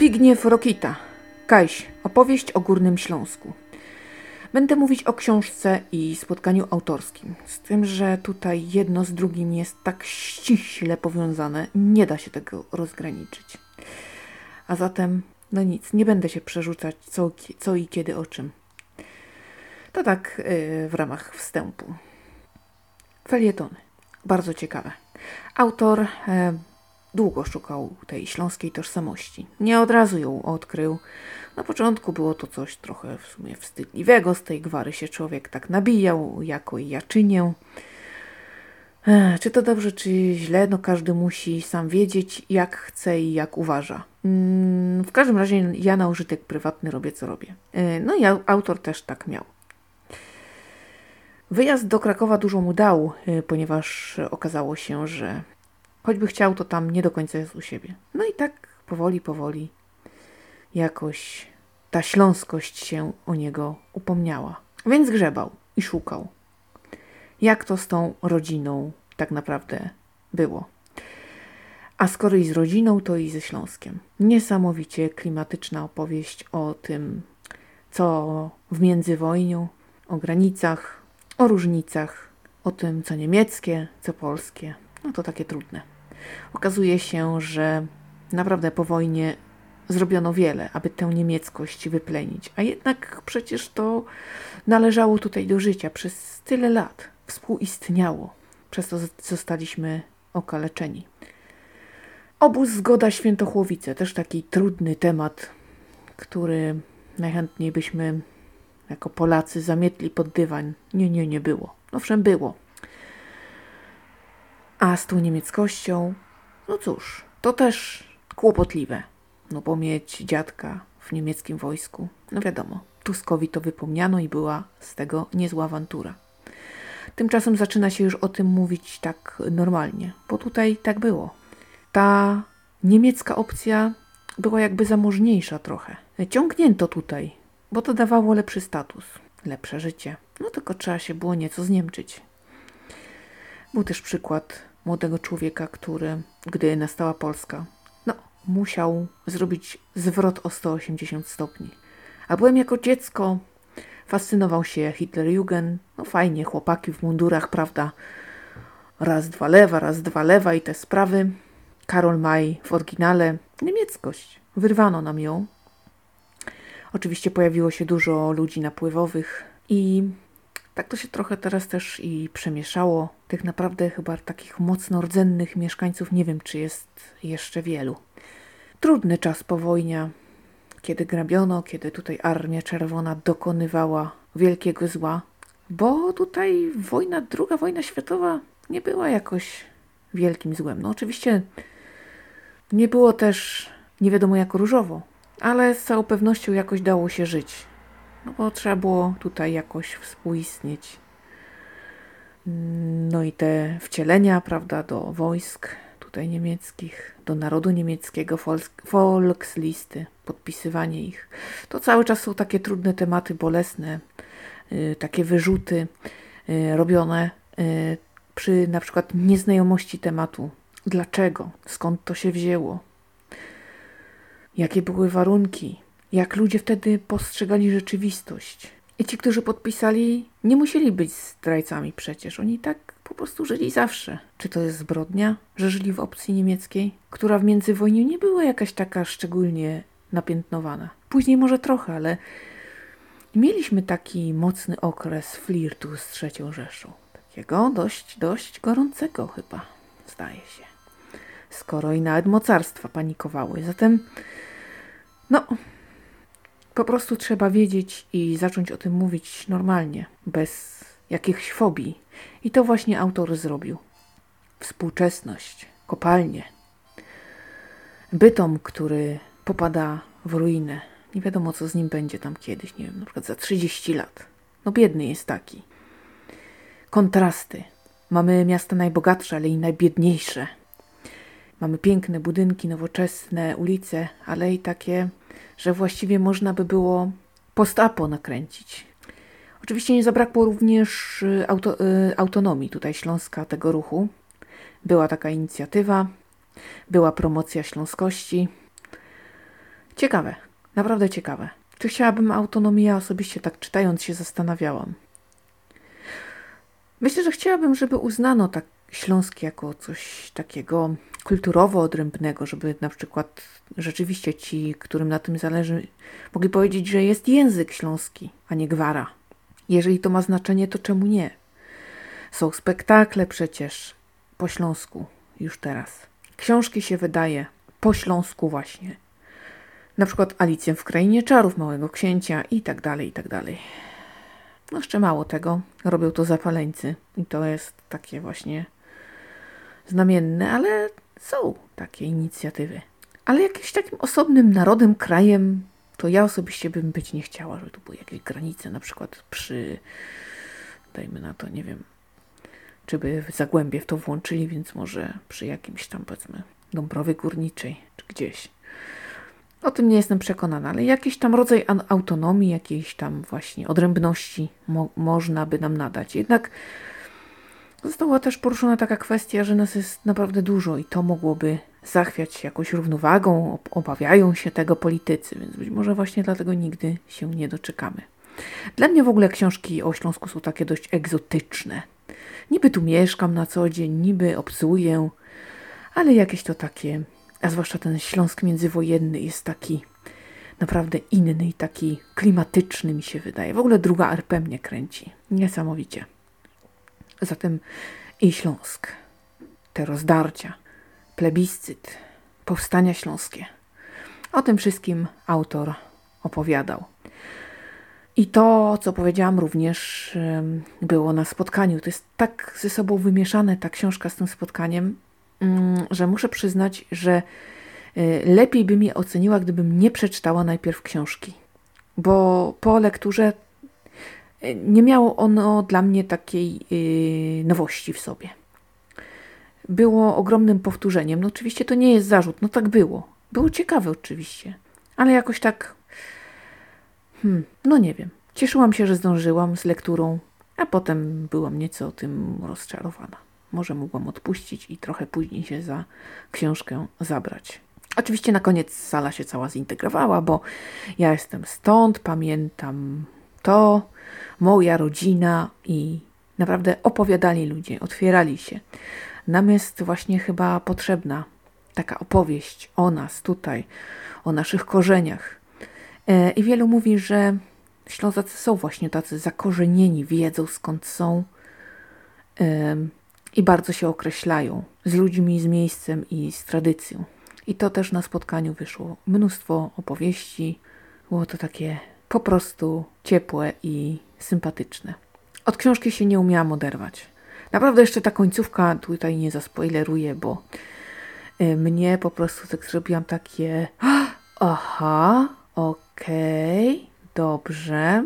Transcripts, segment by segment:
Zbigniew Rokita. Kajś. Opowieść o Górnym Śląsku. Będę mówić o książce i spotkaniu autorskim. Z tym, że tutaj jedno z drugim jest tak ściśle powiązane, nie da się tego rozgraniczyć. A zatem, no nic, nie będę się przerzucać co, co i kiedy o czym. To tak yy, w ramach wstępu. Felietony. Bardzo ciekawe. Autor e, długo szukał tej śląskiej tożsamości. Nie od razu ją odkrył. Na początku było to coś trochę w sumie wstydliwego. Z tej gwary się człowiek tak nabijał, jako i ja czynię. E, czy to dobrze, czy źle, no każdy musi sam wiedzieć, jak chce i jak uważa. Mm, w każdym razie ja na użytek prywatny robię, co robię. No i autor też tak miał. Wyjazd do Krakowa dużo mu dał, y, ponieważ okazało się, że choćby chciał, to tam nie do końca jest u siebie. No i tak powoli, powoli jakoś ta śląskość się o niego upomniała. Więc grzebał i szukał. Jak to z tą rodziną tak naprawdę było. A skoro i z rodziną, to i ze Śląskiem. Niesamowicie klimatyczna opowieść o tym, co w międzywojniu, o granicach, o różnicach, o tym, co niemieckie, co polskie. No to takie trudne. Okazuje się, że naprawdę po wojnie zrobiono wiele, aby tę niemieckość wyplenić, a jednak przecież to należało tutaj do życia przez tyle lat, współistniało. Przez to zostaliśmy okaleczeni. Obóz Zgoda Świętochłowice, też taki trudny temat, który najchętniej byśmy jako Polacy zamietli pod dywan. Nie, nie, nie było. Owszem, było. A z tą niemieckością, no cóż, to też kłopotliwe. No bo mieć dziadka w niemieckim wojsku, no wiadomo, Tuskowi to wypomniano i była z tego niezła awantura. Tymczasem zaczyna się już o tym mówić tak normalnie, bo tutaj tak było. Ta niemiecka opcja była jakby zamożniejsza trochę. Ciągnięto tutaj bo to dawało lepszy status, lepsze życie. No tylko trzeba się było nieco zniemczyć. Był też przykład młodego człowieka, który, gdy nastała Polska, no, musiał zrobić zwrot o 180 stopni. A byłem jako dziecko, fascynował się Hitlerjugend, no fajnie, chłopaki w mundurach, prawda? Raz, dwa lewa, raz, dwa lewa i te sprawy. Karol May w oryginale, niemieckość. Wyrwano nam ją, Oczywiście pojawiło się dużo ludzi napływowych i tak to się trochę teraz też i przemieszało. Tych naprawdę chyba takich mocno rdzennych mieszkańców nie wiem, czy jest jeszcze wielu. Trudny czas po wojnie, kiedy grabiono, kiedy tutaj Armia Czerwona dokonywała wielkiego zła, bo tutaj wojna, druga wojna światowa nie była jakoś wielkim złem. No oczywiście nie było też nie wiadomo jak różowo ale z całą pewnością jakoś dało się żyć. No bo trzeba było tutaj jakoś współistnieć. No i te wcielenia, prawda, do wojsk tutaj niemieckich, do narodu niemieckiego, Volkslisty, podpisywanie ich. To cały czas są takie trudne tematy, bolesne, yy, takie wyrzuty yy, robione yy, przy na przykład nieznajomości tematu. Dlaczego? Skąd to się wzięło? jakie były warunki, jak ludzie wtedy postrzegali rzeczywistość. I ci, którzy podpisali, nie musieli być zdrajcami przecież. Oni tak po prostu żyli zawsze. Czy to jest zbrodnia, że żyli w opcji niemieckiej, która w międzywojniu nie była jakaś taka szczególnie napiętnowana. Później może trochę, ale mieliśmy taki mocny okres flirtu z trzecią Rzeszą. Takiego dość, dość gorącego chyba, zdaje się. Skoro i nawet mocarstwa panikowały. Zatem no, po prostu trzeba wiedzieć i zacząć o tym mówić normalnie, bez jakichś fobii. I to właśnie autor zrobił. Współczesność, kopalnie. Bytom, który popada w ruinę. Nie wiadomo, co z nim będzie tam kiedyś, nie wiem, na przykład za 30 lat. No biedny jest taki. Kontrasty. Mamy miasta najbogatsze, ale i najbiedniejsze. Mamy piękne budynki, nowoczesne ulice, ale i takie że właściwie można by było postapo nakręcić. Oczywiście nie zabrakło również y, auto, y, autonomii tutaj Śląska tego ruchu. Była taka inicjatywa, była promocja śląskości. Ciekawe, naprawdę ciekawe. Czy chciałabym autonomię? Ja osobiście tak czytając się zastanawiałam. Myślę, że chciałabym, żeby uznano tak Śląsk jako coś takiego kulturowo odrębnego, żeby na przykład rzeczywiście ci, którym na tym zależy, mogli powiedzieć, że jest język śląski, a nie gwara. Jeżeli to ma znaczenie, to czemu nie? Są spektakle przecież po śląsku już teraz. Książki się wydaje po śląsku właśnie. Na przykład Alicję w Krainie Czarów Małego Księcia i tak dalej, i tak dalej. No jeszcze mało tego, robią to zapaleńcy i to jest takie właśnie znamienne, ale są takie inicjatywy. Ale jakimś takim osobnym narodem, krajem, to ja osobiście bym być nie chciała, żeby tu były jakieś granice, na przykład przy, dajmy na to, nie wiem, czy by Zagłębie w to włączyli, więc może przy jakimś tam, powiedzmy, Dąbrowie Górniczej, czy gdzieś. O tym nie jestem przekonana, ale jakiś tam rodzaj autonomii, jakiejś tam właśnie odrębności mo można by nam nadać. Jednak została też poruszona taka kwestia, że nas jest naprawdę dużo i to mogłoby zachwiać jakąś równowagą, obawiają się tego politycy, więc być może właśnie dlatego nigdy się nie doczekamy. Dla mnie w ogóle książki o Śląsku są takie dość egzotyczne. Niby tu mieszkam na co dzień, niby obcuję, ale jakieś to takie, a zwłaszcza ten Śląsk międzywojenny jest taki naprawdę inny i taki klimatyczny mi się wydaje. W ogóle druga RP mnie kręci. Niesamowicie. Zatem i Śląsk, te rozdarcia, plebiscyt, powstania śląskie. O tym wszystkim autor opowiadał. I to, co powiedziałam, również było na spotkaniu. To jest tak ze sobą wymieszane ta książka z tym spotkaniem, mm, że muszę przyznać, że y, lepiej by mi oceniła, gdybym nie przeczytała najpierw książki. Bo po lekturze nie miało ono dla mnie takiej y, nowości w sobie. Było ogromnym powtórzeniem. No oczywiście to nie jest zarzut, no tak było. Było ciekawe oczywiście, ale jakoś tak Hmm, no nie wiem. Cieszyłam się, że zdążyłam z lekturą, a potem byłam nieco tym rozczarowana. Może mogłam odpuścić i trochę później się za książkę zabrać. Oczywiście na koniec sala się cała zintegrowała, bo ja jestem stąd, pamiętam to, moja rodzina i naprawdę opowiadali ludzie, otwierali się. Nam jest właśnie chyba potrzebna taka opowieść o nas tutaj, o naszych korzeniach, E, I wielu mówi, że Ślązacy są właśnie tacy zakorzenieni, wiedzą skąd są i bardzo się określają z ludźmi, z miejscem i z tradycją. I to też na spotkaniu wyszło. Mnóstwo opowieści. Było to takie po prostu ciepłe i sympatyczne. Od książki się nie umiałam oderwać. Naprawdę jeszcze ta końcówka tutaj nie zaspoileruję, bo e, mnie po prostu tak zrobiłam takie aha, Okej, okay, dobrze.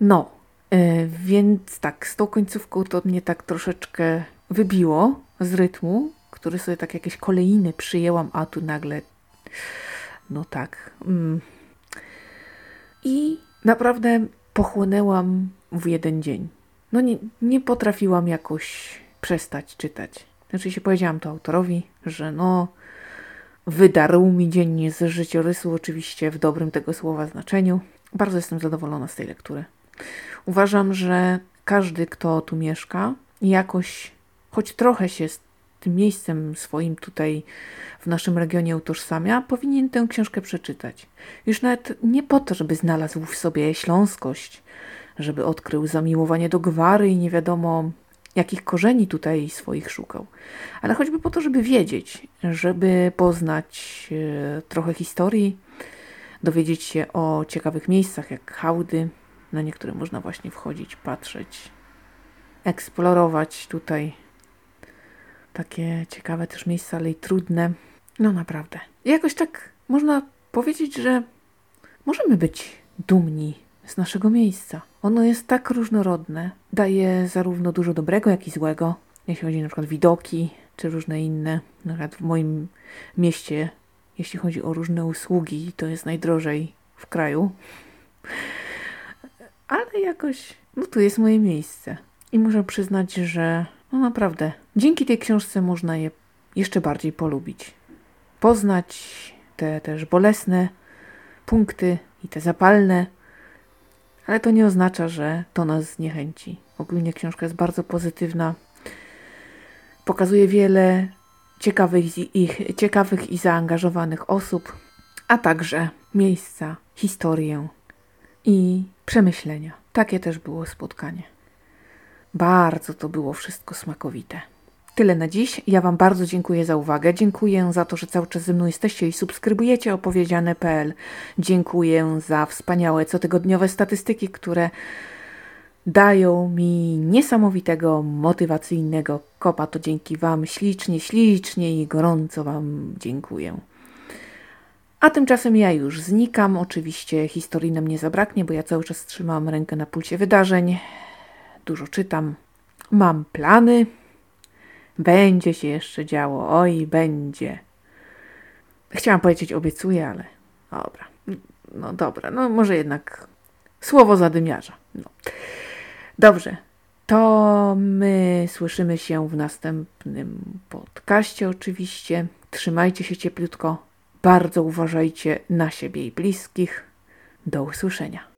No, yy, więc tak, z tą końcówką to mnie tak troszeczkę wybiło z rytmu, który sobie tak jakieś kolejny przyjęłam, a tu nagle, no tak. Mm. I naprawdę pochłonęłam w jeden dzień. No nie, nie potrafiłam jakoś przestać czytać. Znaczy się powiedziałam to autorowi, że no wydarł mi dziennie z życiorysu, oczywiście w dobrym tego słowa znaczeniu. Bardzo jestem zadowolona z tej lektury. Uważam, że każdy, kto tu mieszka, jakoś choć trochę się tym miejscem swoim tutaj w naszym regionie utożsamia, powinien tę książkę przeczytać. Już nawet nie po to, żeby znalazł w sobie śląskość, żeby odkrył zamiłowanie do gwary i nie wiadomo jakich korzeni tutaj swoich szukał, ale choćby po to, żeby wiedzieć, żeby poznać e, trochę historii, dowiedzieć się o ciekawych miejscach, jak hałdy, na niektóre można właśnie wchodzić, patrzeć, eksplorować tutaj. Takie ciekawe też miejsca, ale i trudne. No naprawdę. Jakoś tak można powiedzieć, że możemy być dumni z naszego miejsca. Ono jest tak różnorodne, daje zarówno dużo dobrego, jak i złego, jeśli chodzi na przykład widoki, czy różne inne. Na przykład w moim mieście, jeśli chodzi o różne usługi, to jest najdrożej w kraju. Ale jakoś, no tu jest moje miejsce. I muszę przyznać, że no naprawdę, dzięki tej książce można je jeszcze bardziej polubić. Poznać te też bolesne punkty i te zapalne, ale to nie oznacza, że to nas zniechęci. Ogólnie książka jest bardzo pozytywna. Pokazuje wiele ciekawych, ich, ciekawych i zaangażowanych osób, a także miejsca, historię i przemyślenia. Takie też było spotkanie. Bardzo to było wszystko smakowite. Tyle na dziś. Ja Wam bardzo dziękuję za uwagę. Dziękuję za to, że cały czas ze mną jesteście i subskrybujecie opowiedziane.pl. Dziękuję za wspaniałe cotygodniowe statystyki, które dają mi niesamowitego, motywacyjnego kopa. To dzięki Wam ślicznie, ślicznie i gorąco Wam dziękuję. A tymczasem ja już znikam. Oczywiście historii nam nie zabraknie, bo ja cały czas trzymam rękę na pulsie wydarzeń. Dużo czytam. Mam plany. Będzie się jeszcze działo. Oj, będzie. Chciałam powiedzieć obiecuję, ale dobra. No dobra, no może jednak słowo zadymiarza. No. Dobrze. To my słyszymy się w następnym podcaście oczywiście. Trzymajcie się cieplutko. Bardzo uważajcie na siebie i bliskich. Do usłyszenia.